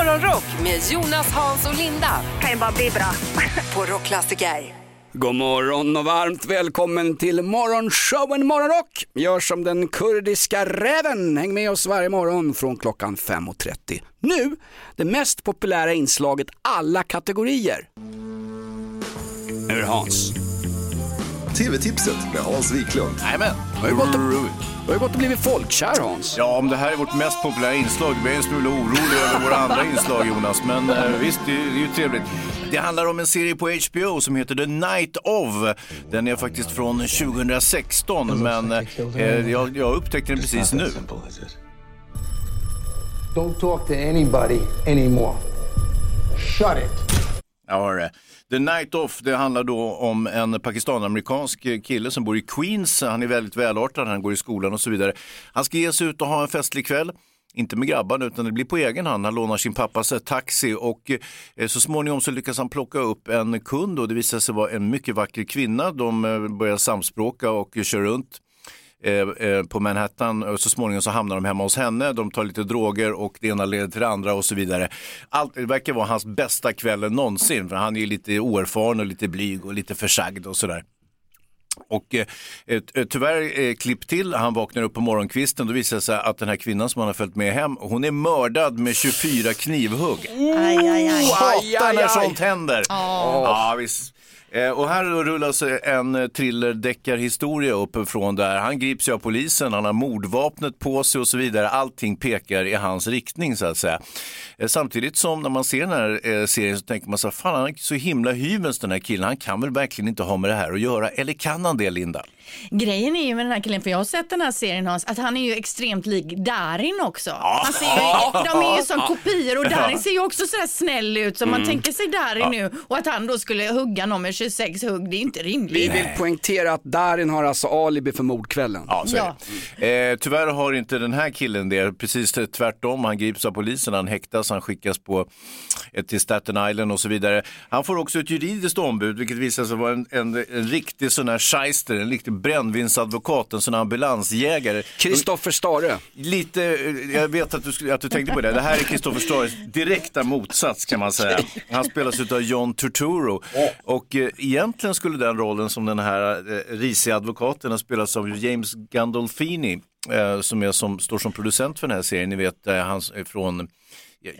Morgonrock med Jonas, Hans och Linda kan ju bara bli bra. på Rockklassiker. God morgon och varmt välkommen till morgonshowen Morgonrock. Gör som den kurdiska räven. Häng med oss varje morgon från klockan 5.30. Nu, det mest populära inslaget alla kategorier. Nu är det Hans. TV-tipset med Hans Wiklund. Jajamän. Du har ju gått och, du har ju gått och blivit folkkär Hans. Ja, om det här är vårt mest populära inslag, blir jag en smula orolig över våra andra inslag Jonas. Men eh, visst, det, det är ju trevligt. Det handlar om en serie på HBO som heter The Night of. Den är faktiskt från 2016, men eh, jag, jag upptäckte den precis nu. Don't talk to anybody anymore. Shut it. Ja, hörru. The Night Off, det handlar då om en pakistanamerikansk kille som bor i Queens. Han är väldigt välartad, han går i skolan och så vidare. Han ska ge sig ut och ha en festlig kväll. Inte med grabbarna utan det blir på egen hand. Han lånar sin pappas eh, taxi och eh, så småningom så lyckas han plocka upp en kund och det visar sig vara en mycket vacker kvinna. De eh, börjar samspråka och kör runt på Manhattan och så småningom så hamnar de hemma hos henne. De tar lite droger och det ena leder till det andra och så vidare. Allt, det verkar vara hans bästa kväll någonsin för han är lite oerfaren och lite blyg och lite försagd och sådär. Och eh, tyvärr eh, klipp till, han vaknar upp på morgonkvisten, då visar det sig att den här kvinnan som han har följt med hem, hon är mördad med 24 knivhugg. Aj, aj, aj. Hatar när sånt händer. Ja, visst. Eh, och här rullas en thriller-deckarhistoria upp från där. Han grips ju av polisen, han har mordvapnet på sig och så vidare. Allting pekar i hans riktning så att säga. Eh, samtidigt som när man ser den här eh, serien så tänker man så här, fan han är så himla hyvens den här killen. Han kan väl verkligen inte ha med det här att göra. Eller kan han det Linda? Grejen är ju med den här killen, för jag har sett den här serien Hans, att han är ju extremt lik Darin också. Han ser ju, de är ju som kopior och Darin ser ju också sådär snäll ut som man tänker sig Darin nu och att han då skulle hugga någon med 26 hugg, det är inte Vi rimligt. vill poängtera att Darin har alltså alibi för mordkvällen. Ja, så är det. Eh, tyvärr har inte den här killen det. Precis tvärtom. Han grips av polisen, han häktas, han skickas på, eh, till Staten Island och så vidare. Han får också ett juridiskt ombud, vilket visar sig vara en, en, en riktig sån här shyster, en riktig brännvinsadvokat, en sån här ambulansjägare. Kristoffer Stare. Lite, eh, jag vet att du, att du tänkte på det. Det här är Kristoffer Stares direkta motsats kan man säga. Han spelas av John Turturro. Och eh, egentligen skulle den rollen som den här eh, risiga advokaten har spelats av James Gandolfini. Eh, som, är som står som producent för den här serien. Ni vet, eh, han är från,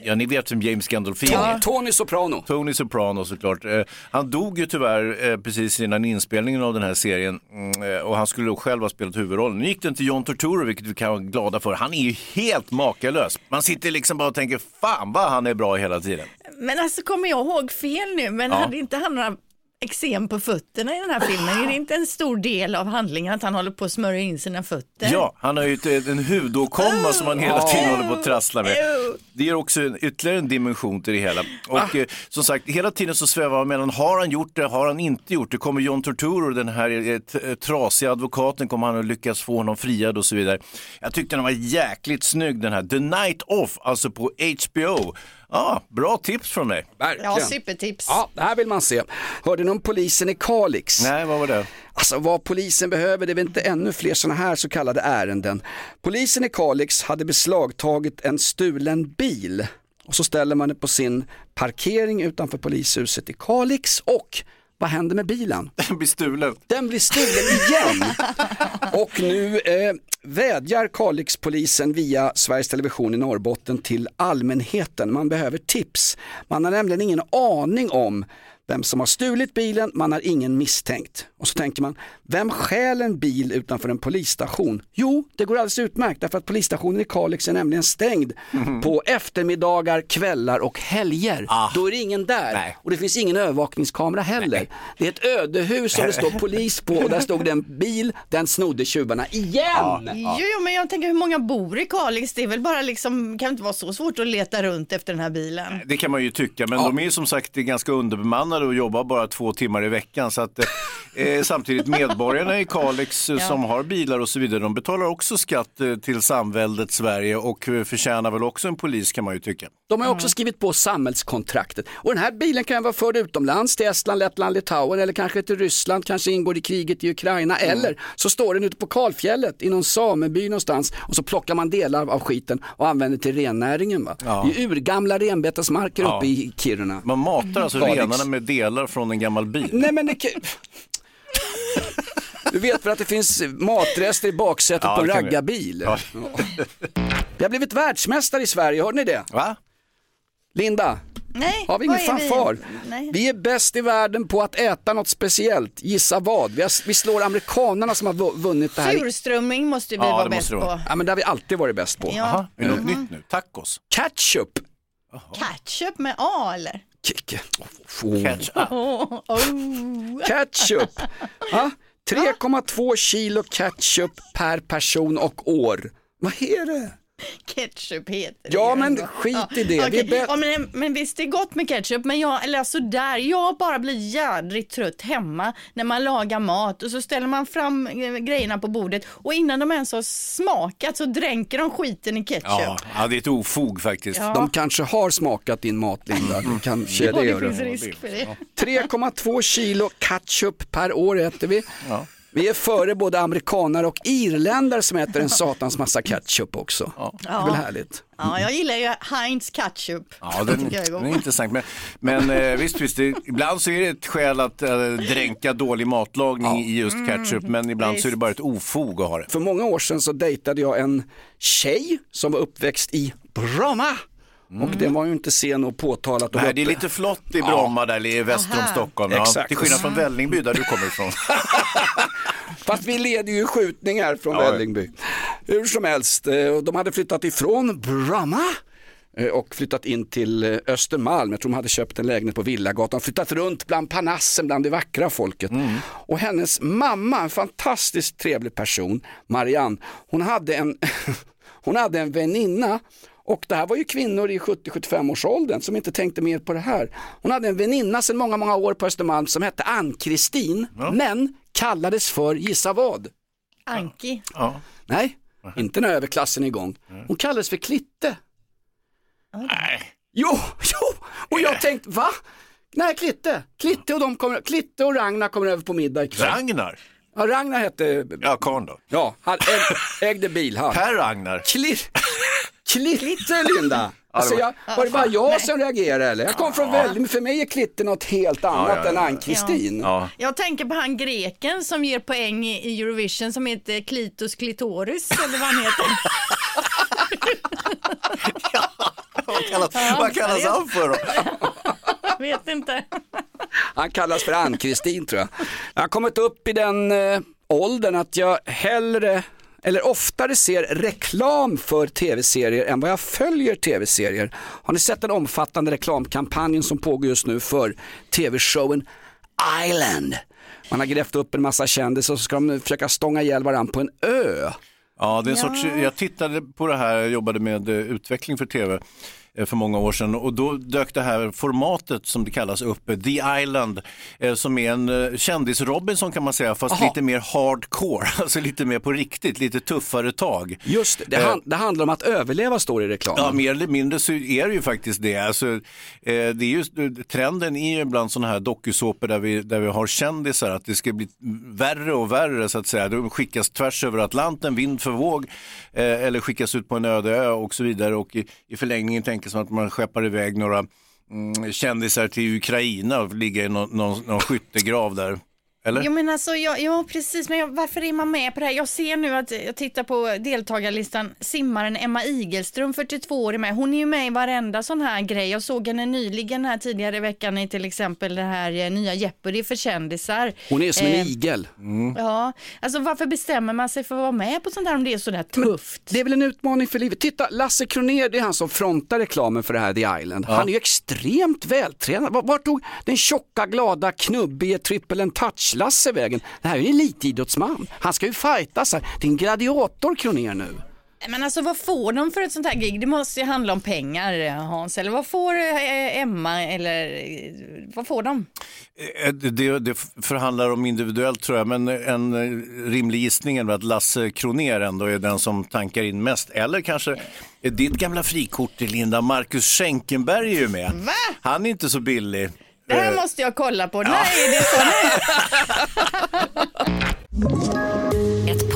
ja ni vet vem James Gandolfini är. Tony Soprano. Tony Soprano såklart. Han dog ju tyvärr precis innan inspelningen av den här serien mm, och han skulle då själv ha spelat huvudrollen. Nu gick den till John Turturro vilket vi kan vara glada för. Han är ju helt makalös. Man sitter liksom bara och tänker fan vad han är bra hela tiden. Men alltså kommer jag ihåg fel nu, men Ja. hade inte han några eksem på fötterna i den här filmen? Är det inte en stor del av handlingen att han håller på att smörja in sina fötter? Ja, han har ju en hudåkomma som han hela tiden håller på att trassla med. Det ger också en, ytterligare en dimension till det hela. Och eh, som sagt, hela tiden så svävar han mellan, har han gjort det, har han inte gjort det? Kommer John Turturro, den här eh, eh, trasiga advokaten, kommer han att lyckas få honom friad och så vidare. Jag tyckte den var jäkligt snygg den här. The Night Off, alltså på HBO. Ja, bra tips från mig. Verkligen. Ja, supertips. Ja, det här vill man se. Hörde ni om polisen i Kalix? Nej, vad var det? Alltså vad polisen behöver det är väl inte ännu fler sådana här så kallade ärenden. Polisen i Kalix hade beslagtagit en stulen bil och så ställer man det på sin parkering utanför polishuset i Kalix och vad händer med bilen? Den blir stulen. Den blir stulen igen. Och nu eh, vädjar Kalixpolisen via Sveriges Television i Norrbotten till allmänheten. Man behöver tips. Man har nämligen ingen aning om vem som har stulit bilen, man har ingen misstänkt. Och så tänker man, vem stjäl en bil utanför en polisstation? Jo, det går alldeles utmärkt därför att polisstationen i Kalix är nämligen stängd på eftermiddagar, kvällar och helger. Då är det ingen där Nej. och det finns ingen övervakningskamera heller. Det är ett ödehus som det står polis på och där stod det en bil, den snodde tjuvarna igen. Jo, jo, men jag tänker hur många bor i Kalix? Det är väl bara liksom, kan det inte vara så svårt att leta runt efter den här bilen? Det kan man ju tycka, men de är ju som sagt ganska underbemannade begränsade och jobbar bara två timmar i veckan. Så att, eh, samtidigt medborgarna i Kalix eh, som har bilar och så vidare, de betalar också skatt eh, till samväldet Sverige och eh, förtjänar väl också en polis kan man ju tycka. De har också skrivit på samhällskontraktet. Och den här bilen kan vara förd utomlands till Estland, Lettland, Litauen eller kanske till Ryssland, kanske ingår i kriget i Ukraina. Eller så står den ute på kalfjället i någon sameby någonstans och så plockar man delar av skiten och använder till rennäringen. Va? Ja. Det är urgamla renbetesmarker Ja. uppe i Kiruna. Man matar alltså Kalix. renarna med delar från en gammal bil. Nej men det. Du vet väl att det finns matrester i baksätet Ja, på en det kan vi. raggarbil? Ja. Vi har blivit världsmästare i Sverige, hörde ni det? Va? Linda, Nej, har vi ingen vad är fanfar? Nej. Vi är bäst i världen på att äta något speciellt, gissa vad? Vi, har, vi slår amerikanerna som har vu- vunnit det här. Surströmming måste vi Ja, vara det bäst måste det på. Ja men det har vi alltid varit bäst på. Ja. Aha, är det något nytt nu? Tacos? Ketchup. Ketchup med A eller? Oh. Oh, oh. Ketchup. Ja, 3,2 kilo ketchup per person och år. Vad är det? Ketchup heter det Ja, men ändå. skit i det. Är okej. bä- ja, men, men visst det är gott med ketchup, men jag, eller alltså där, jag bara blir jädrigt trött hemma när man lagar mat och så ställer man fram eh, grejerna på bordet och innan de ens har smakat så dränker de skiten i ketchup. Ja, ja, det är ett ofog faktiskt. Ja. De kanske har smakat din mat Linda. Kanske Ja, det det gör finns det. risk för det. 3,2 kilo ketchup per år äter vi. Ja. Vi är före både amerikanare och irländare som äter en satans massa ketchup också. Det är väl härligt. Ja, jag gillar ju Heinz ketchup. Ja, den, den är intressant. Men, men eh, visst, visst det, ibland så är det ett skäl att eh, dränka dålig matlagning i just ketchup, men ibland så är det bara ett ofog att ha det. För många år sedan så dejtade jag en tjej som var uppväxt i Bromma. Och det var ju inte sen och påtalat. Och Nej, det är lite flott i Bromma där i väster om. Stockholm. Ja, Exakt. till skillnad från Vällingby där du kommer ifrån. Fast vi leder ju skjutningar från Ja. Vällingby. Hur som helst, eh, de hade flyttat ifrån Bromma eh, och flyttat in till eh, Östermalm. Jag tror de hade köpt en lägenhet på Villagatan, flyttat runt bland panassen, bland det vackra folket. Och hennes mamma, en fantastiskt trevlig person, Marianne, hon hade en, hon hade en väninna och det här var ju kvinnor i 70-75 års åldern som inte tänkte mer på det här. Hon hade en väninna sedan många, många år på Östermalm som hette Ann-Kristin, men kallades för, gissa vad? Anki. Ja. Nej, inte när överklassen är igång. Hon kallades för Klitte. Nej. Jo, jo, och jag tänkte, va? Nej, Klitte. Klitte och, de kommer, Klitte och Ragnar kommer över på middag ikväll. Ragnar? Ja, Ragnar hette, Ja, karln då. ja, han äg, ägde bil. Han. Per Ragnar. Kli, klitte Linda. Alltså, jag, var det bara jag som reagerade eller? Jag kom från Vällingby, för mig är Klitte något helt annat ja, ja, än ja. Ann-Kristin. Ja. Jag tänker på han greken som ger poäng i i Eurovision som heter Klitos Klitoris eller vad han heter. Vad kallas, vad kallas han för då? Vet inte. Han kallas för Ann-Kristin tror jag. Jag har kommit upp i den eh, åldern att jag hellre eller oftare ser reklam för tv-serier än vad jag följer tv-serier. Har ni sett den omfattande reklamkampanjen som pågår just nu för tv-showen Island? Man har grävt upp en massa kändisar och så ska de försöka stånga ihjäl varandra på en ö. Ja, det är en sorts, jag tittade på det här, jag jobbade med eh, utveckling för tv för många år sedan och då dök det här formatet som det kallas upp, eh, The Island, eh, som är en eh, kändis-Robinson kan man säga, fast Aha. lite mer hardcore, alltså lite mer på riktigt, lite tuffare tag. Just det, det, Eh, han, det handlar om att överleva står i reklamen. Ja, mer eller mindre så är det ju faktiskt det. Alltså, eh, det är just, trenden är ju ibland sådana här dokusåpor där vi, där vi har kändisar, att det ska bli värre och värre så att säga. De skickas tvärs över Atlanten, vind för våg, eh, eller skickas ut på en öde ö och så vidare. Och i, i förlängningen tänker som att man skeppar iväg några mm, kändisar till Ukraina och ligga i någon, någon, någon skyttegrav där. Eller? Jo men alltså, ja, ja precis, men jag, varför är man med på det här? Jag ser nu att jag tittar på deltagarlistan, simmaren Emma Igelström, 42 år, är med. Hon är ju med i varenda sån här grej. Jag såg henne nyligen här tidigare i veckan i till exempel det här eh, nya Jeopardy för kändisar. Hon är som en Eh, igel. Ja, alltså varför bestämmer man sig för att vara med på sånt här om det är sådär tufft? Det är väl en utmaning för livet. Titta, Lasse Kronér, det är han som frontar reklamen för det här The Island. Han är ju extremt vältränad. Var- Vart tog den tjocka, glada, knubbige triple and touch-Lasse vägen? Det här är ju en elitidrottsman. Han ska ju fightas här. Det är en gladiator Kronér nu. Men alltså vad får de för ett sånt här gig? Det måste ju handla om pengar Hans, eller vad får eh, Emma eller eh, vad får de? Eh, Det, det, förhandlar om individuellt tror jag, men en rimlig gissning är att Lasse Kroner ändå är den som tankar in mest. Eller kanske ditt gamla frikort Linda, Marcus Schenkenberg är ju med. Va? Han är inte så billig. Det här Eh, måste jag kolla på. Nej, det är så.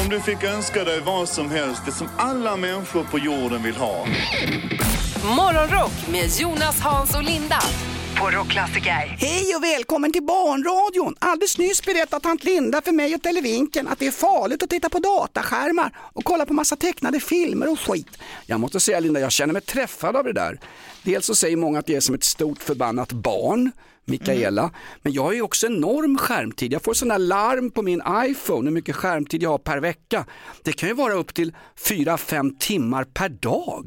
Om du fick önska dig vad som helst, det som alla människor på jorden vill ha. Morgonrock med Jonas, Hans och Linda. På Rockklassiker. Hej och välkommen till Barnradion. Alldeles nyss berättade tant Linda för mig och Televinken att det är farligt att titta på dataskärmar och kolla på massa tecknade filmer och skit. Jag måste säga Linda, jag känner mig träffad av det där. Dels så säger många att jag är som ett stort förbannat barn. Mikaela. Men jag har ju också enorm skärmtid. Jag får sådana larm på min iPhone hur mycket skärmtid jag har per vecka. Det kan ju vara upp till 4-5 timmar per dag.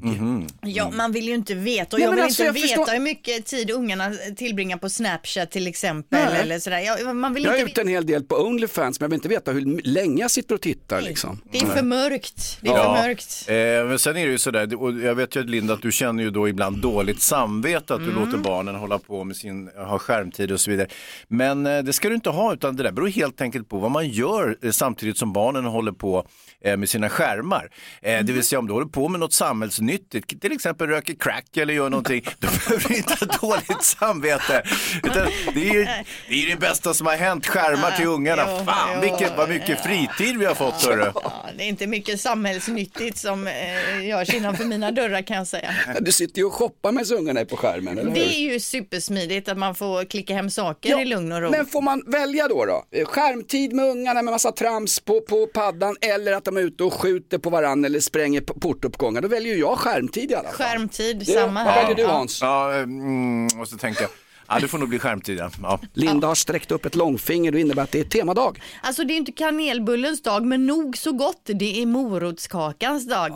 Ja, man vill ju inte veta och Nej, jag vill alltså, inte jag veta förstår- hur mycket tid ungarna tillbringar på Snapchat till exempel Nej. eller sådär. Ja, man vill Jag är inte ute en hel del på Onlyfans men jag vill inte veta hur länge jag sitter och tittar. Liksom. Det är för mörkt. Det är Ja, för mörkt. eh, men sen är det ju sådär, och jag vet ju att Linda att du känner ju då ibland dåligt samvete att du Mm. låter barnen hålla på med sin, ha skärmtid och så vidare. Men eh, det ska du inte ha utan det där beror helt enkelt på vad man gör eh, samtidigt som barnen håller på eh, med sina skärmar. Mm. Det vill säga om du håller på med något samhällsnyttigt, till exempel röker crack eller gör någonting, då behöver du inte ha dåligt samvete. Utan det är ju det, är det bästa som har hänt, skärmar till ungarna. Jo, Fan jo, vilket, vad mycket fritid vi har fått hörru. Ja, det är inte mycket samhällsnyttigt som eh, görs innanför mina dörrar kan jag säga. Du sitter ju och shoppar med ungarna på skärmen, eller hur? Det är ju supersmidigt att man får klicka hem saker i lugn och ro. Men får man välja då? då? Eh, Skärmtid med ungarna med massa trams på, på paddan eller att de är ute och skjuter på varandra eller spränger portuppgångar. Då väljer jag skärmtid i alla fall. Skärmtid, Det- samma Vad här. väljer du Ja. Hans? Ja, mm, och så tänker jag, ja det får nog bli skärmtid. ja. Ja. Linda har sträckt upp ett långfinger, det innebär att det är temadag. Alltså det är inte kanelbullens dag men nog så gott. Det är morotskakans dag.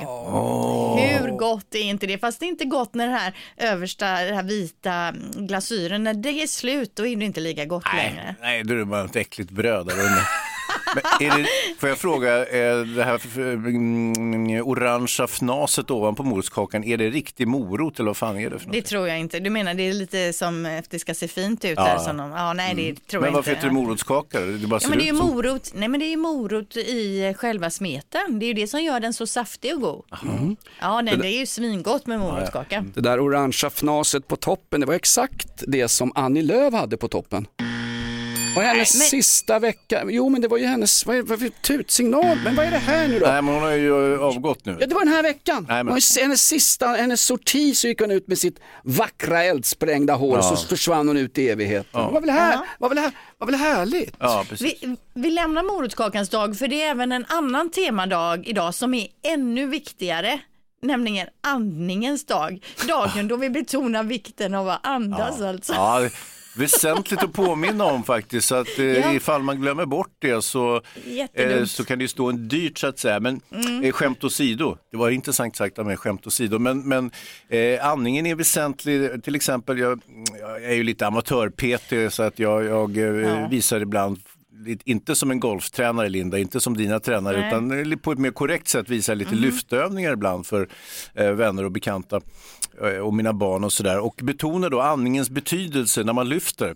Hur gott är inte det? Fast det är inte gott när det här översta, den här vita glasyren, när det är slut då är det inte lika gott längre. Nej, då är det bara ett äckligt bröd där under. Men är det, får jag fråga, är det här mm, orangea fnaset ovanpå morotskakan, är det riktig morot eller vad fan är det för något? Det tror jag inte. Du menar det är lite som att det ska se fint ut Ja. där som de, ja nej det tror Men jag varför inte. heter det morotskaka? Det bara Ja men det är ju som... morot, nej men det är morot i själva smeten. Det är ju det som gör den så saftig och god. Ja nej, det är ju svingott med morotskaka. Det där orangea fnaset på toppen, det var exakt det som Annie Lööf hade på toppen. Och hennes Nej, men- sista vecka, jo men det var ju hennes, vad är vad är tutsignal, men vad är det här nu då? Nej, men hon har ju eh, avgått nu. Ja, det var den här veckan. Nej, men- Hennes sista, hennes sorti så gick hon ut med sitt vackra eldsprängda hår och så försvann hon ut i evigheten. Det var väl, här, var, väl här, var väl härligt? Ja, precis. Vi, vi lämnar morotskakans dag för det är även en annan temadag idag som är ännu viktigare. Nämligen andningens dag. Dagen då vi betonar vikten av att andas alltså. Ja, det är väsentligt att påminna om faktiskt. Så att eh, Ja. ifall man glömmer bort det så, eh, så kan det ju stå en dyrt så att säga. Men eh, skämt åsido, det var intressant sagt av mig, skämt åsido. Men, men eh, andningen är väsentlig, till exempel jag, jag är ju lite amatör-PT så att jag, jag Ja. visar ibland inte som en golftränare Linda, inte som dina tränare Nej. utan på ett mer korrekt sätt visar lite lyftövningar ibland för eh, vänner och bekanta eh, och mina barn och sådär och betonar då andningens betydelse när man lyfter.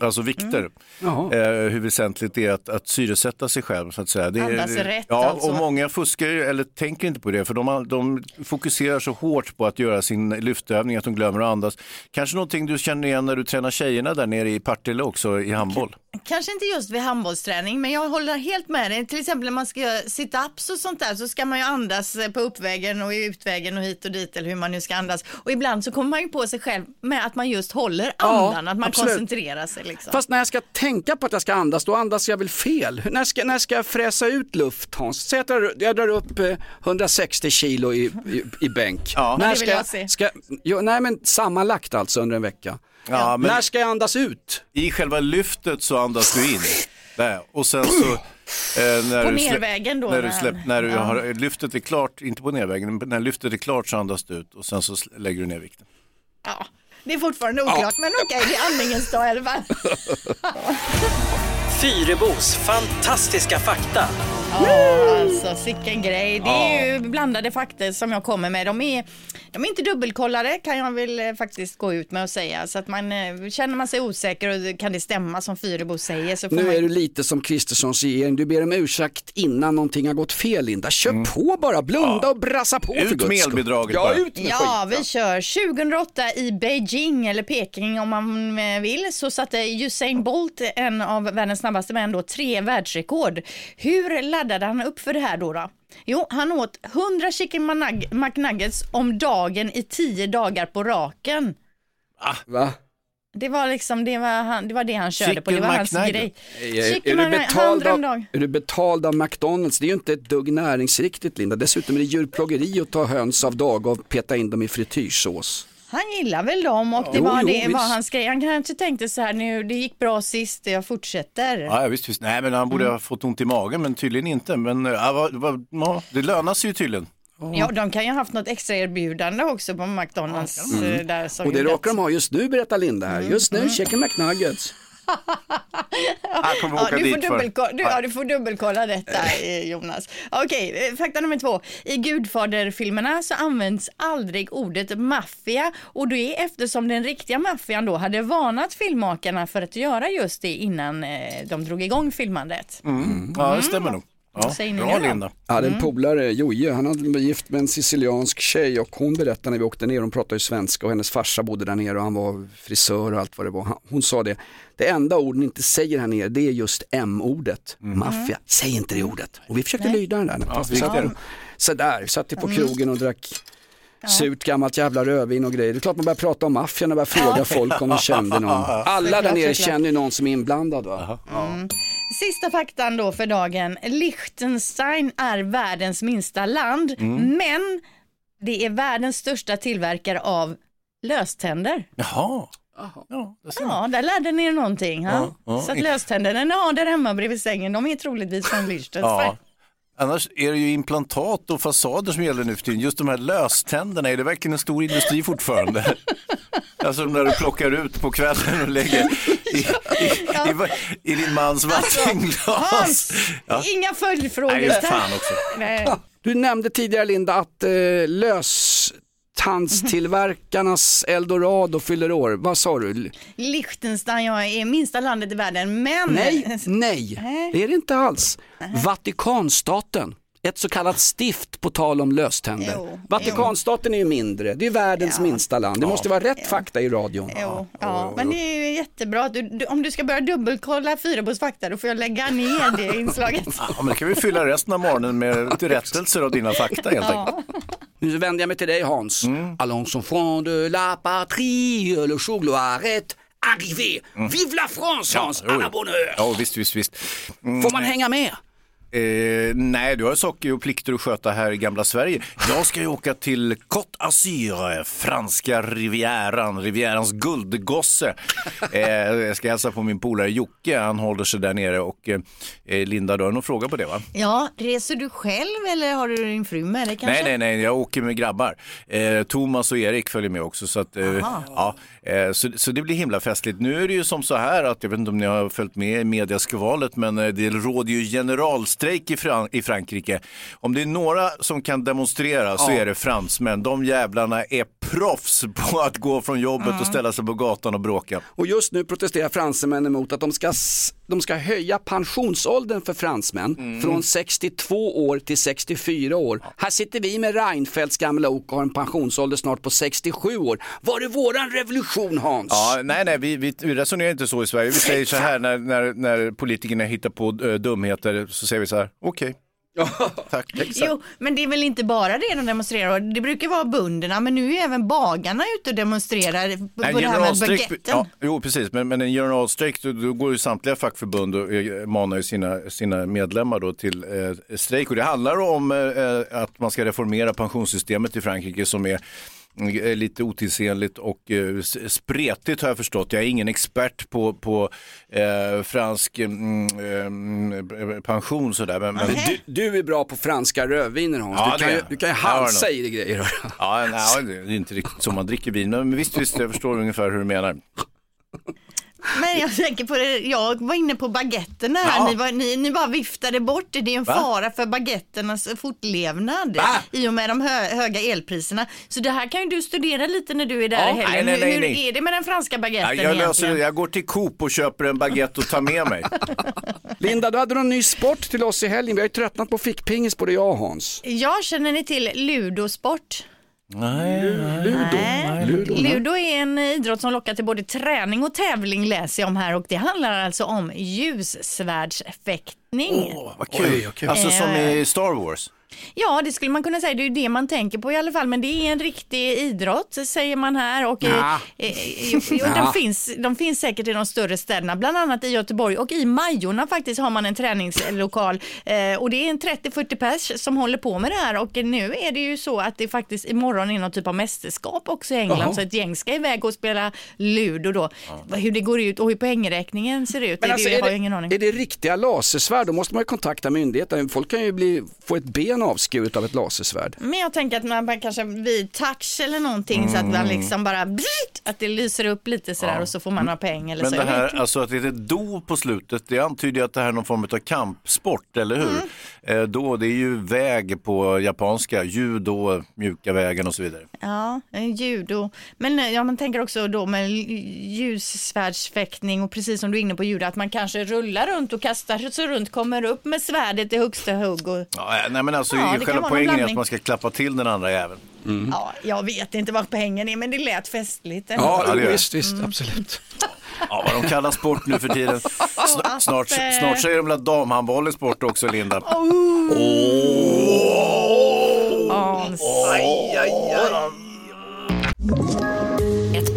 Alltså vikter, Jaha. eh, hur väsentligt det är att, att syresätta sig själv. Så att säga. Det Andas rätt, ja, alltså. och många fuskar eller tänker inte på det för de, de fokuserar så hårt på att göra sin lyftövning att de glömmer att andas. Kanske någonting du känner igen när du tränar tjejerna där nere i Partille också i handboll? Kanske inte just vid handbollsträning, men jag håller helt med dig. Till exempel när man ska göra sit-ups och sånt där så ska man ju andas eh, på uppvägen och i utvägen och hit och dit eller hur man nu ska andas. Och ibland så kommer man ju på sig själv med att man just håller Ja, andan, att man absolut. koncentrerar sig liksom. Fast när jag ska tänka på att jag ska andas, då andas jag väl fel. När ska, när ska jag fräsa ut luft Hans? Säg att jag, drar- jag drar upp eh, 160 kilo i, i, i bänk. Ja. När Det vill ska jag se. Ska, jo, nej men sammanlagt alltså under en vecka. Ja, men När ska jag andas ut? i själva lyftet så andas du in. Där. Och sen så... Eh, när På du nervägen då, När, du släpp, när du ja. har, lyftet är klart, inte på nervägen, men när lyftet är klart så andas du ut och sen så lägger du ner vikten. Ja, det är fortfarande oklart, men okej, det är andningens dag i alla fall. Fyrebos fantastiska fakta. Ja, alltså sicken grej. Det är ju blandade fakta som jag kommer med. De är, de är inte dubbelkollade kan jag väl eh, faktiskt gå ut med och säga. Så att man eh, känner man sig osäker och kan det stämma som Fyrebo säger så får Nu man... är du lite som Kristerssons regering, du ber om ursäkt innan någonting har gått fel Linda. Kör på bara, blunda och brassa på för Ut guds med elbidraget Ja, bara. ut med Ja, vi kör 2008 i Beijing, eller Peking om man eh, vill, så satte Usain Bolt, en av världens snabbaste män, då, tre världsrekord. Hur laddade han upp för det här då? då? Jo, han åt 100 chicken McNuggets om dagen i 10 dagar på raken. Va? Det var liksom det, var han, det, var det han körde på, det Chicken var hans McNugget. grej. Är, är, Chicken du betald 100 om av, är du betald av McDonalds? Det är ju inte ett dugg näringsriktigt Linda. Dessutom är det djurplågeri att ta höns av dag och peta in dem i frityrsås. Han gillar väl dem och det Jo, var jo, det var visst. hans grej. Han kanske tänkte så här nu, det gick bra sist, jag fortsätter. Ja, ja, visst, visst. Nej, men han borde Mm. ha fått ont i magen, men tydligen inte. Men ja, vad, vad, ja, det lönar sig ju tydligen. Ja, de kan ju ha haft något extra erbjudande också på McDonalds. eh, där som Och det gjorde råkar att- de ha just nu berättar Linda här. Just nu, chicken McNuggets. Ja, du, får dubbelkolla, du, ja, du får dubbelkolla detta eh, Jonas. Okej, eh, fakta nummer två. I Gudfader-filmerna så används aldrig ordet maffia och det är eftersom den riktiga maffian då hade varnat filmmakarna för att göra just det innan eh, de drog igång filmandet. Mm. Ja, det stämmer nog. Ja, bra? Linda. Jag hade en Mm. polare, Joje, han hade gift med en siciliansk tjej och hon berättade när vi åkte ner, hon pratade ju svenska och hennes farsa bodde där nere och han var frisör och allt vad det var. Hon sa det, det enda ord ni inte säger här nere det är just M-ordet, maffia, säg inte det ordet. Och vi försökte lyda den där. Satt, det. så där, satt Mm. på krogen och drack surt gammalt jävla rödvin och grejer. Det är klart man börjar prata om maffian och börjar fråga folk om de kände någon. Alla där nere känner ju någon som är inblandad va? Sista faktan då för dagen. Liechtenstein är världens minsta land, men det är världens största tillverkare av löständer. Jaha. Ja. Ja, där lärde ni er någonting. Ja, ja. Så att löständerna ni har där hemma bredvid sängen, de är troligtvis från Liechtenstein. Annars är det ju implantat och fasader som gäller nu för tiden. Just de här löständerna, är det verkligen en stor industri fortfarande? alltså när du plockar ut på kvällen och lägger i, i, i, i din mans vattenglas. Alltså, Hans, Ja. inga följdfrågor. Nej, fan också. Nej. Du nämnde tidigare Linda att eh, löstandstillverkarnas eldorado fyller år. Vad sa du? Liechtenstein ja, är minsta landet i världen, men... Nej, nej, det är det inte alls. Vatikanstaten. Ett så kallat stift på tal om löständer. Jo, Vatikanstaten är ju mindre, det är världens minsta land. Det måste vara rätt fakta i radion. Jo, ja, men det är ju jättebra. att Du, du, om du ska börja dubbelkolla Fyrebos fakta, då får jag lägga ner det inslaget. Ja, men då kan vi fylla resten av morgonen med rättelser av dina fakta helt enkelt. Nu vänder jag mig till dig Hans. Allons enfants de la patrie, le jour gloire est arrivé. Vive la France Hans, jo, à la bonne heure. Ja, visst, visst, visst. Mm, Får man hänga med? Eh, nej, du har saker och plikter att sköta här i gamla Sverige. Jag ska ju åka till Côte d'Azur, franska rivieran, rivierans guldgosse. Eh, jag ska hälsa på min polare Jocke, han håller sig där nere och eh, Linda, du har någon fråga på det va? Ja, reser du själv eller har du din fru med dig kanske? Nej, nej, nej, jag åker med grabbar. Eh, Thomas och Erik följer med också. Så, att, eh, ja, eh, så, så det blir himla festligt. Nu är det ju som så här att, jag vet inte om ni har följt med i mediaskvalet, men eh, det råder ju generalstrejk i, Fran- i Frankrike. Om det är några som kan demonstrera så är det fransmän. De jävlarna är proffs på att gå från jobbet och ställa sig på gatan och bråka. Och just nu protesterar fransmännen emot att de ska, de ska höja pensionsåldern för fransmän Mm. från 62 år till 64 år. Här sitter vi med Reinfeldts gamla ok och har en pensionsålder snart på 67 år. Var är våran revolution Hans? Ja, nej, nej, vi, vi, resonerar inte så i Sverige. Vi säger så här när, när, när politikerna hittar på eh, dumheter så säger vi så här, okej. Tack. Jo, men det är väl inte bara det de demonstrerar. Det brukar vara bönderna, men nu är även bagarna ute och demonstrerar på En det här med generalstrejk, baguetten. ja, jo precis, men, men en generalstrejk, då, då går ju samtliga fackförbund och eh, manar ju sina, sina medlemmar då till eh, strejk. Och det handlar om eh, att man ska reformera pensionssystemet i Frankrike som är eh, lite otidsenligt och eh, spretigt har jag förstått. Jag är ingen expert på, på eh, fransk mm, eh, pension sådär. Men, men, Du, du är bra på franska rödviner Hans. Ja, du, kan ju, du kan ju halsa i dig grejer. Ja, nej, det är inte riktigt som man dricker vin, men visst, visst, jag förstår ungefär hur du menar. Men jag tänker på det, jag var inne på baguetterna här, Ja. ni, var, ni, ni bara viftade bort det. Det är en Va? fara för baguetternas fortlevnad Va? i och med de hö, höga elpriserna. Så det här kan ju du studera lite när du är där Ja, i helgen. nej, nej, nej, hur, är det med den franska Ja, baguetten jag, löser, jag går till Coop och köper en baguette och tar med mig. Linda, du hade någon ny sport till oss i helgen. Vi har ju tröttnat på fickpingis både jag och Hans. Jag känner ni till ludosport? Nej, Ludo. Nej. Ludo. Ludo är en idrott som lockar till både träning och tävling läser jag om här och det handlar alltså om ljussvärdsfäktning. Vad kul. Alltså som i Star Wars. Ja, det skulle man kunna säga. Det är ju det man tänker på i alla fall. Men det är en riktig idrott säger man här. Och, Ja. eh, eh, jo, Ja. de, finns, de finns säkert i de större städerna, bland annat i Göteborg. Och i Majorna faktiskt har man en träningslokal. Eh, och det är en 30-40 pers som håller på med det här. Och nu är det ju så att det faktiskt imorgon är någon typ av mästerskap också i England. Jaha. Så ett gäng ska iväg och spela Ludo då. Hur det går ut och hur poängräkningen ser ut, Men det, alltså, det, är, har det, jag ingen aning. är det riktiga lasersvärd, då måste man ju kontakta myndigheten. Folk kan ju bli, få ett ben avskuret av ett lasersvärd. Men jag tänker att man kanske vid touch eller någonting så att man liksom bara att det lyser upp lite sådär och så får man några pengar eller Men så. det här, alltså att det är do på slutet, det antyder ju att det här är någon form av kampsport, eller hur? Mm. Eh, då, det är ju väg på japanska, judo, mjuka vägen och så vidare. Ja, en judo. Men eh, ja, man tänker också då med ljussvärdsfäktning och precis som du är inne på judo att man kanske rullar runt och kastar sig runt, kommer upp med svärdet i högsta hugg. Och, Ja, nej men alltså Ja, det kan själva vara någon poängen är att man ska klappa till den andra jäveln. Ja, jag vet inte vad pengen är men det lät festligt. ändå. Ja, Ja, det visst, visst, absolut. Ja, vad de kallar sport nu för tiden. Sn- snart, eh, snart säger de väl att damhandboll är sport också, Linda. Hans. Ett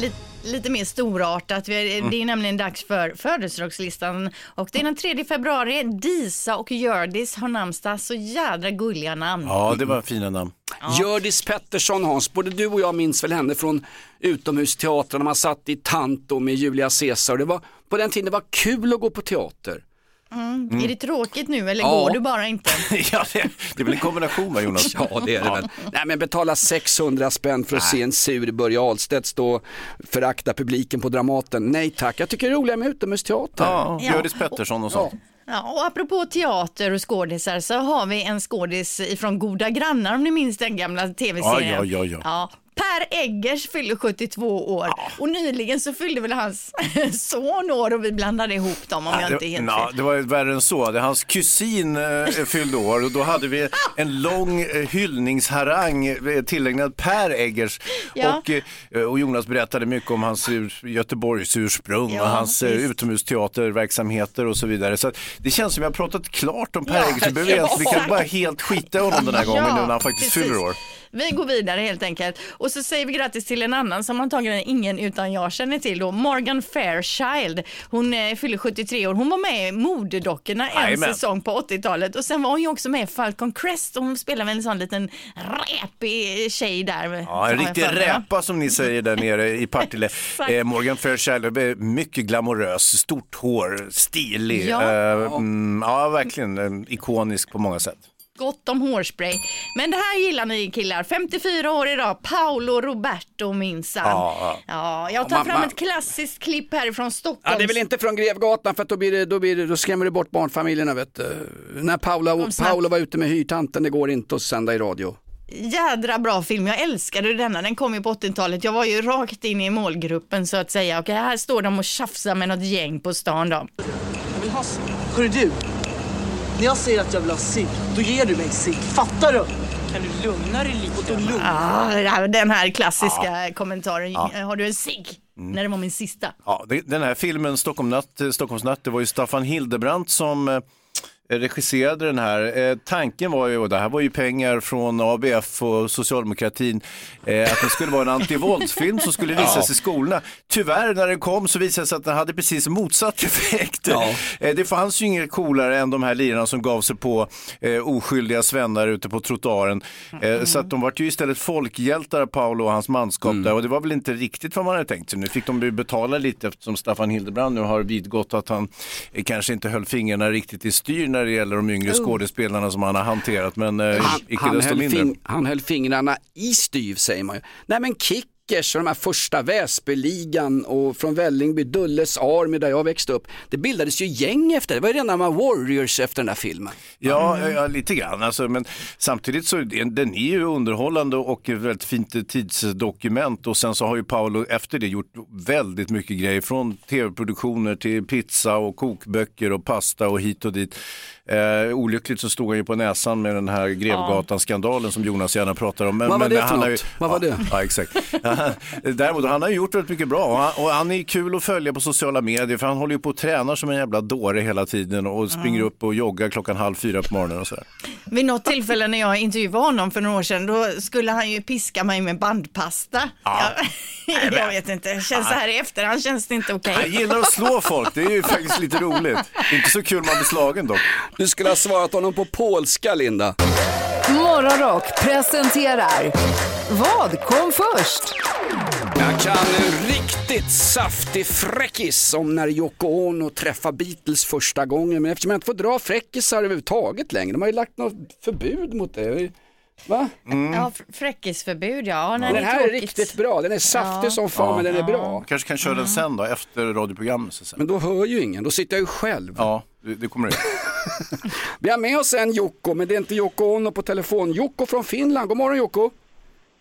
Lite, lite mer storartat. Är- Det är nämligen dags för födelsedagslistan och det är den 3 februari. Disa och Hjördis har namnsdag. Så jädra gulliga namn. Ja, det var fina namn. Hjördis Pettersson Hans, både du och jag minns väl henne från utomhusteatern när man satt i Tanto med Julia Caesar. Det var, på den tiden det var kul att gå på teater. Är det tråkigt nu eller Ja. går du bara inte? ja, det, det är väl en kombination va Jonas? Ja det är det väl. Nej men betala 600 spänn för att se en sur Börje Ahlstedt stå och förakta publiken på Dramaten. Nej tack, jag tycker det är roligare med utomhusteater. Ja, Ja. Hjördis Pettersson och sånt. Ja, och apropå teater och skådisar så har vi en skådis ifrån Goda grannar om ni minns den gamla tv-serien. Ja, ja, ja, ja. Per Eggers fyller 72 år och nyligen så fyllde väl hans son år och vi blandade ihop dem om jag inte är helt ja, fel. det var värre än så. Hans kusin eh, fyllde år och då hade vi en lång eh, hyllningsharang eh, tillägnad Per Eggers. Ja. Och, och Jonas berättade mycket om hans ur, Göteborgs ursprung Ja, och hans visst. utomhusteaterverksamheter och så vidare. Så det känns som jag har pratat klart om Per Ja, Eggers. Vi, ja. egentligen- vi kan bara helt skita i honom den här gången nu när han faktiskt precis. fyller år. Vi går vidare helt enkelt. Och så så säger vi grattis till en annan som antagligen ingen utan jag känner till då, Morgan Fairchild. Hon eh, fyller 73 år. Hon var med i Modedockorna en Jajamän. säsong på 80-talet och sen var hon ju också med i Falcon Crest och hon spelar väl en sån liten räpig tjej där. Ja, en riktig räpa som ni säger där nere i Partille. Eh, Morgan Fairchild, är mycket glamorös, stort hår, stilig. Ja. Eh, mm, ja verkligen eh, ikonisk på många sätt. Gott om hårspray. Men det här gillar ni killar. 54 år idag, Paolo Roberto minsann. Ja, Ja, ja. jag tar Ja, fram mamma. ett klassiskt klipp härifrån Stockholm. Ja, det är väl inte från Grevgatan för då, blir det, då, blir det, då skrämmer du bort barnfamiljerna. Vet du. När snabbt. Paolo var ute med hyrtanten, det går inte att sända i radio. Jädra bra film, jag älskade denna, den kom ju på 80-talet. Jag var ju rakt in i målgruppen så att säga. Okej, här står de och tjafsar med något gäng på stan då. Jag vill ha. Hörru du. När jag säger att jag vill ha cigg, då ger du mig cigg. Fattar du? Kan du lugna dig lite? Och lugna. Ah, den här klassiska kommentaren. Ja. Har du en cigg? Mm. När det var min sista. Ja, den här filmen Stockholm natt, eh, Stockholmsnatt, det var ju Staffan Hildebrandt som eh, regisserade den här. Eh, tanken var ju, och det här var ju pengar från ABF och socialdemokratin, eh, att det skulle vara en antivåldsfilm som skulle visas Ja. i skolorna. Tyvärr när den kom så visade det sig att den hade precis motsatt effekt. Eh, det fanns ju inget coolare än de här lirarna som gav sig på eh, oskyldiga svennar ute på trottoaren. Eh, Så att de var ju istället folkhjältar, Paolo och hans manskap där och det var väl inte riktigt vad man hade tänkt sig. Nu fick de ju betala lite eftersom Staffan Hildebrand nu har vidgått att han eh, kanske inte höll fingrarna riktigt i styr när det gäller de yngre Oh. skådespelarna som han har hanterat. Men eh, Han, icke han, desto mindre. fing, han höll fingrarna i styv säger man ju. Nej men Kickers och de här första Väsbyligan och från Vällingby, Dulles Army där jag växte upp. Det bildades ju gäng efter det, var ju rena de Warriors efter den där filmen. Ja, ja, lite grann. Alltså, men samtidigt så är den, är ju underhållande och ett väldigt fint tidsdokument. Och sen så har ju Paolo efter det gjort väldigt mycket grejer. Från tv-produktioner till pizza och kokböcker och pasta och hit och dit. Eh, olyckligt så stod han ju på näsan med den här Grevgatan-skandalen som Jonas gärna pratar om. Men, Vad var men det för han har ju, något? Vad var det? Ja, exakt. Däremot, han har ju gjort väldigt mycket bra och han, och han är kul att följa på sociala medier för han håller ju på och tränar som en jävla dåre hela tiden och springer upp och joggar klockan halv fyra på morgonen och sådär. Vid något tillfälle när jag intervjuade honom för några år sedan, då skulle han ju piska mig med bandpasta. Ja. Jag, jag vet inte, känns så här i efterhand känns det inte okej. Han gillar att slå folk, det är ju faktiskt lite roligt. Inte så kul man blir slagen dock. Du skulle ha svarat honom på polska Linda. Morgonrock presenterar Vad kom först? Jag kan en riktigt saftig fräckis om när Yoko Ono träffade Beatles första gången. Men eftersom jag inte får dra fräckisar överhuvudtaget längre, de har ju lagt något förbud mot det. Va? Ja, fr- fräckisförbud ja. Den det är här är riktigt bra, den är saftig Ja. som fan men den är bra. Kanske kan köra den sen då, efter radioprogrammet. Så. Men då hör ju ingen, då sitter jag ju själv. Ja, det, det kommer det. Vi har med oss en Jocko, men det är inte Jocko Ono på telefon. Jocko från Finland, god morgon Jocko.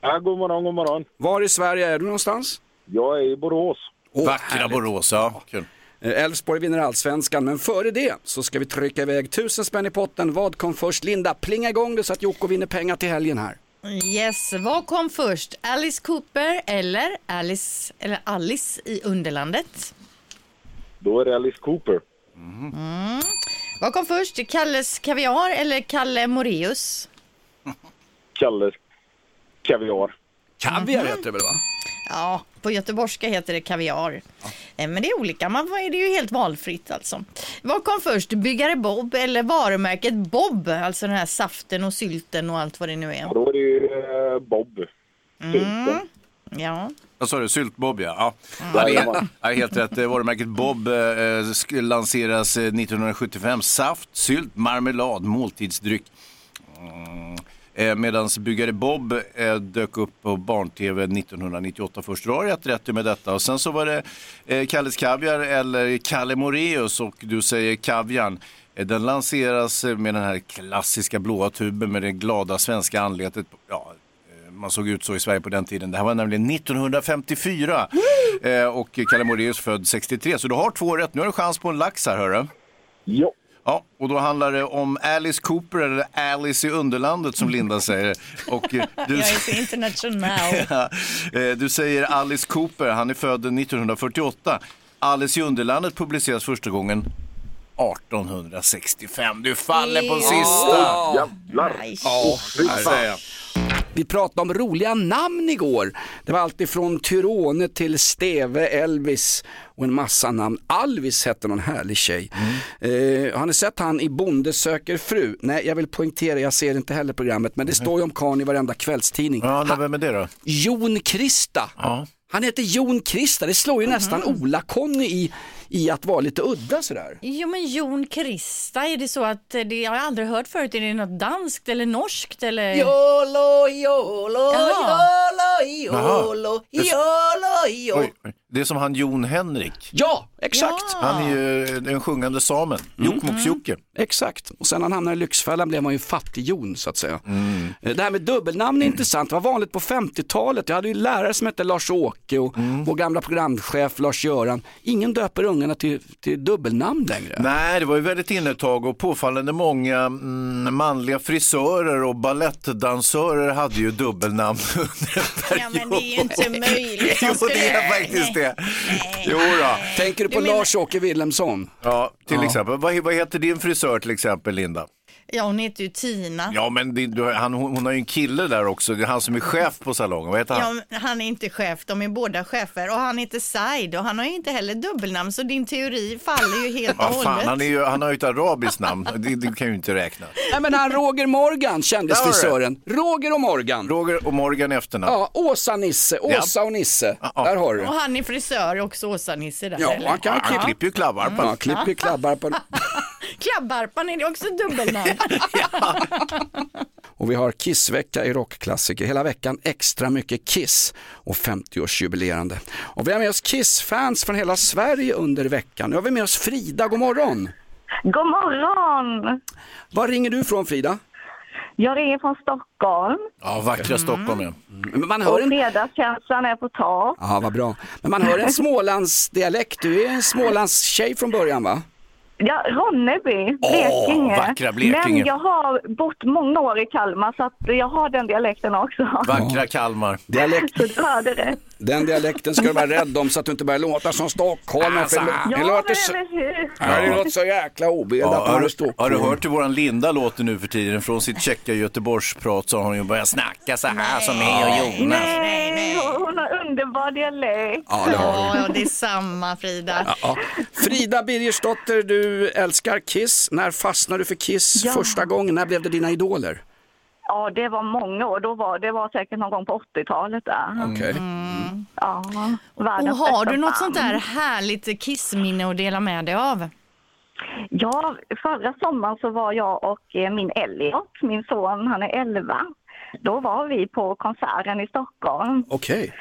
Ja, god morgon, god morgon. Var i Sverige är du någonstans? Jag är i Borås. Vackra Borås, ja. Kul. Eh, Elfsborg vinner allsvenskan, men före det så ska vi trycka iväg tusen spänn i potten. Vad kom först? Linda, plinga igång det så att Jocko vinner pengar till helgen här. Yes, vad kom först? Alice Cooper eller Alice, eller Alice i Underlandet? Då är det Alice Cooper. Mm. Vad kom först? Kalles Kaviar eller Kalle Moreus? Kalles Kaviar. Kaviar heter det väl va? Ja, på göteborgska heter det kaviar. Eh, Men det är olika, man, det är ju helt valfritt alltså. Vad kom först, Byggare Bob eller varumärket Bob? Alltså den här saften och sylten och allt vad det nu är. Då är det ju eh, Bob. Mm. Ja. Vad sa du, syltbob ja. ja. ja det är, ja, helt rätt, Eh, varumärket Bob eh, sk- lanseras eh, 1975. Saft, sylt, marmelad, måltidsdryck. Mm. Eh, Medan byggare Bob eh, dök upp på barn-tv 1998 först. Har rätt rätt med detta. Och sen så var det eh, Kalles Kaviar eller Kalle Moreus och du säger Kavian. Den lanseras med den här klassiska blåa tuben med det glada svenska anletet. Ja, man såg ut så i Sverige på den tiden. Det här var nämligen 1954 eh, och Kalle Moraeus född 63. Så du har två rätt. Nu har du chans på en lax här hörru. Ja. Ja, och då handlar det om Alice Cooper eller Alice i Underlandet som Linda säger. Och eh, du, Jag är så international. Ja, eh, du säger Alice Cooper, han är född 1948. Alice i Underlandet publiceras första gången 1865. Du faller på sista. Jävlar. Ja, jag. Vi pratade om roliga namn igår. Det var allt ifrån Tyrone till Steve, Elvis och en massa namn. Alvis hette någon härlig tjej. Mm. Eh, har ni sett han i Bonde söker fru? Nej, jag vill poängtera, jag ser inte heller programmet, men det står ju om karln i varenda kvällstidning. Ja, han, vem är det då? Jon Krista. Ja. Han heter Jon Krista, det slår ju nästan Ola-Conny i, i att vara lite udda sådär. Jo men Jon Krista, är det så att eh, det jag har jag aldrig hört förut, är det något danskt eller norskt eller? Jolo, jolo, Jaha. jolo, jolo, jolo, jolo. Oj, oj. Det är som han Jon Henrik. Ja, exakt. Han är ju den sjungande samen, Mm. Jokkmokks-Jocke. Exakt, och sen han hamnade i Lyxfällan blev man ju fattig-Jon så att säga. Eh, Det här med dubbelnamn är intressant, det var vanligt på 50-talet. Jag hade ju en lärare som hette Lars-Åke och vår gamla programchef Lars-Göran. Ingen döper ungarna till, till dubbelnamn längre. Nej, det var ju väldigt inne ett tag och påfallande många mm, manliga frisörer och ballettdansörer hade ju dubbelnamn under en period. Ja men det är ju inte möjligt. Jo, det är faktiskt det. Jo då. Tänker du på Lars-Åke Wilhelmsson? Ja, till Ja. exempel. Vad, vad heter din frisör till exempel, Linda? Ja hon heter ju Tina. Ja, men det, du, han, hon, hon har ju en kille där också. Det är han som är chef på salongen. Vad heter han? Ja, men han är inte chef, de är båda chefer och han heter Said och han har ju inte heller dubbelnamn så din teori faller ju helt och Vad fan, hållet. han, är ju, han har ju ett arabiskt namn. Det, det kan ju inte räkna. Nej men han Roger Morgan, kändisfrisören. Roger och Morgan. Roger och Morgan i efternamn. Ja, Åsa-Nisse, Åsa och Nisse. Där har du Och han är frisör också, Åsa-Nisse där Ja, eller? han kan Han klipper ju klabbarpan. Ja, klipper klabbarpan. Klabbarpan är det också dubbelnamn. Och vi har Kissvecka i rockklassiker. Hela veckan extra mycket Kiss och 50-årsjubilerande. Och vi har med oss Kiss-fans från hela Sverige under veckan. Nu har vi med oss Frida, god morgon. God morgon! Var ringer du från Frida? Jag ringer från Stockholm Ja, vackra Stockholm ja. Men Man hör och en... fredagskänslan är på topp. Ja, vad bra. Men man hör en Smålandsdialekt. Du är en Smålandstjej från början va? Ja, Ronneby, Blekinge. vackra Blekinge. Men jag har bott många år i Kalmar så att jag har den dialekten också. Vackra Kalmar. Dialekt, Så du hörde det. Den dialekten ska du vara rädd om så att du inte börjar låta som stockholmare. för det- det Ja, låter så... Ja, det låter så jäkla obildat Ja, har, du, stockholm. har du hört hur våran Linda låter nu för tiden? Från sitt käcka Göteborgsprat så har hon ju börjat snacka så här som mig och Jonas. Nej, hon har underbar dialekt. Ja, det har du. Ja, det är samma Frida. Ja. Frida Birgersdotter, du älskar Kiss. När fastnade du för Kiss Ja. första gången? När blev det dina idoler? Ja, det var många år. Då var, det var säkert någon gång på 80-talet där. Okej. Ja, Och har du något sånt där härligt kissminne att dela med dig av? Ja, förra sommaren så var jag och eh, min Elliot, min son, han är 11. Då var vi på konserten i Stockholm. Okej.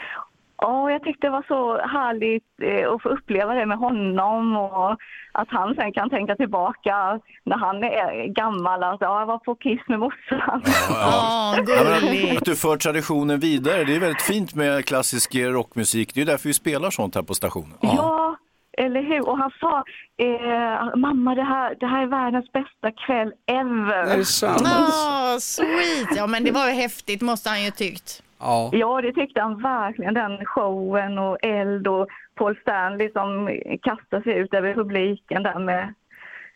Och jag tyckte det var så härligt eh, att få uppleva det med honom och att han sen kan tänka tillbaka när han är gammal. Att ja, jag var på Kiss med morsan. Ja, Ja, men att, gulligt. att du för traditionen vidare, det är väldigt fint med klassisk rockmusik. Det är därför vi spelar sånt här på stationen. Ja, eller hur? Och han sa, eh, mamma det här, det här är världens bästa kväll ever. Är det sant? Ja, sweet. Ja, men det var ju häftigt måste han ju tyckt. Ja. Ja, det tyckte han verkligen. Den showen och eld och Paul Stanley som kastar sig ut över publiken där med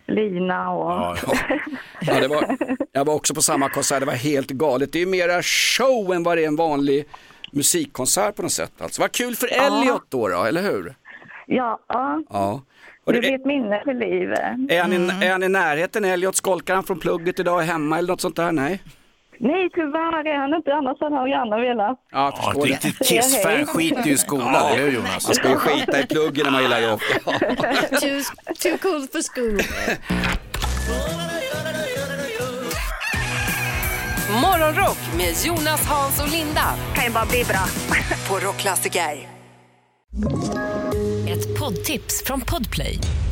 lina och... Ja, ja. Ja, det var, jag var också på samma konsert, det var helt galet. Det är mera show än vad det är en vanlig musikkonsert på något sätt. Alltså. Vad kul för Elliot då, då eller hur? Ja, ja. Och det det, blir ett minne för livet. är, han i, är han i närheten Elliot? Skolkar han från plugget idag, hemma eller något sånt där? Nej? Nej, tyvärr är han inte. Annars hade han gärna velat. Ja, jag Ja, förstår ett det. riktigt Kiss-fan skiter ju i skolan, Ja. eller hur Jonas? Man ska ju skita i pluggen när man gillar jobb. Ja. Too, too cool for school. Morgonrock med Jonas, Hans och Linda Kan ju bara bli bra. på Rockklassiker. Ett poddtips från Podplay.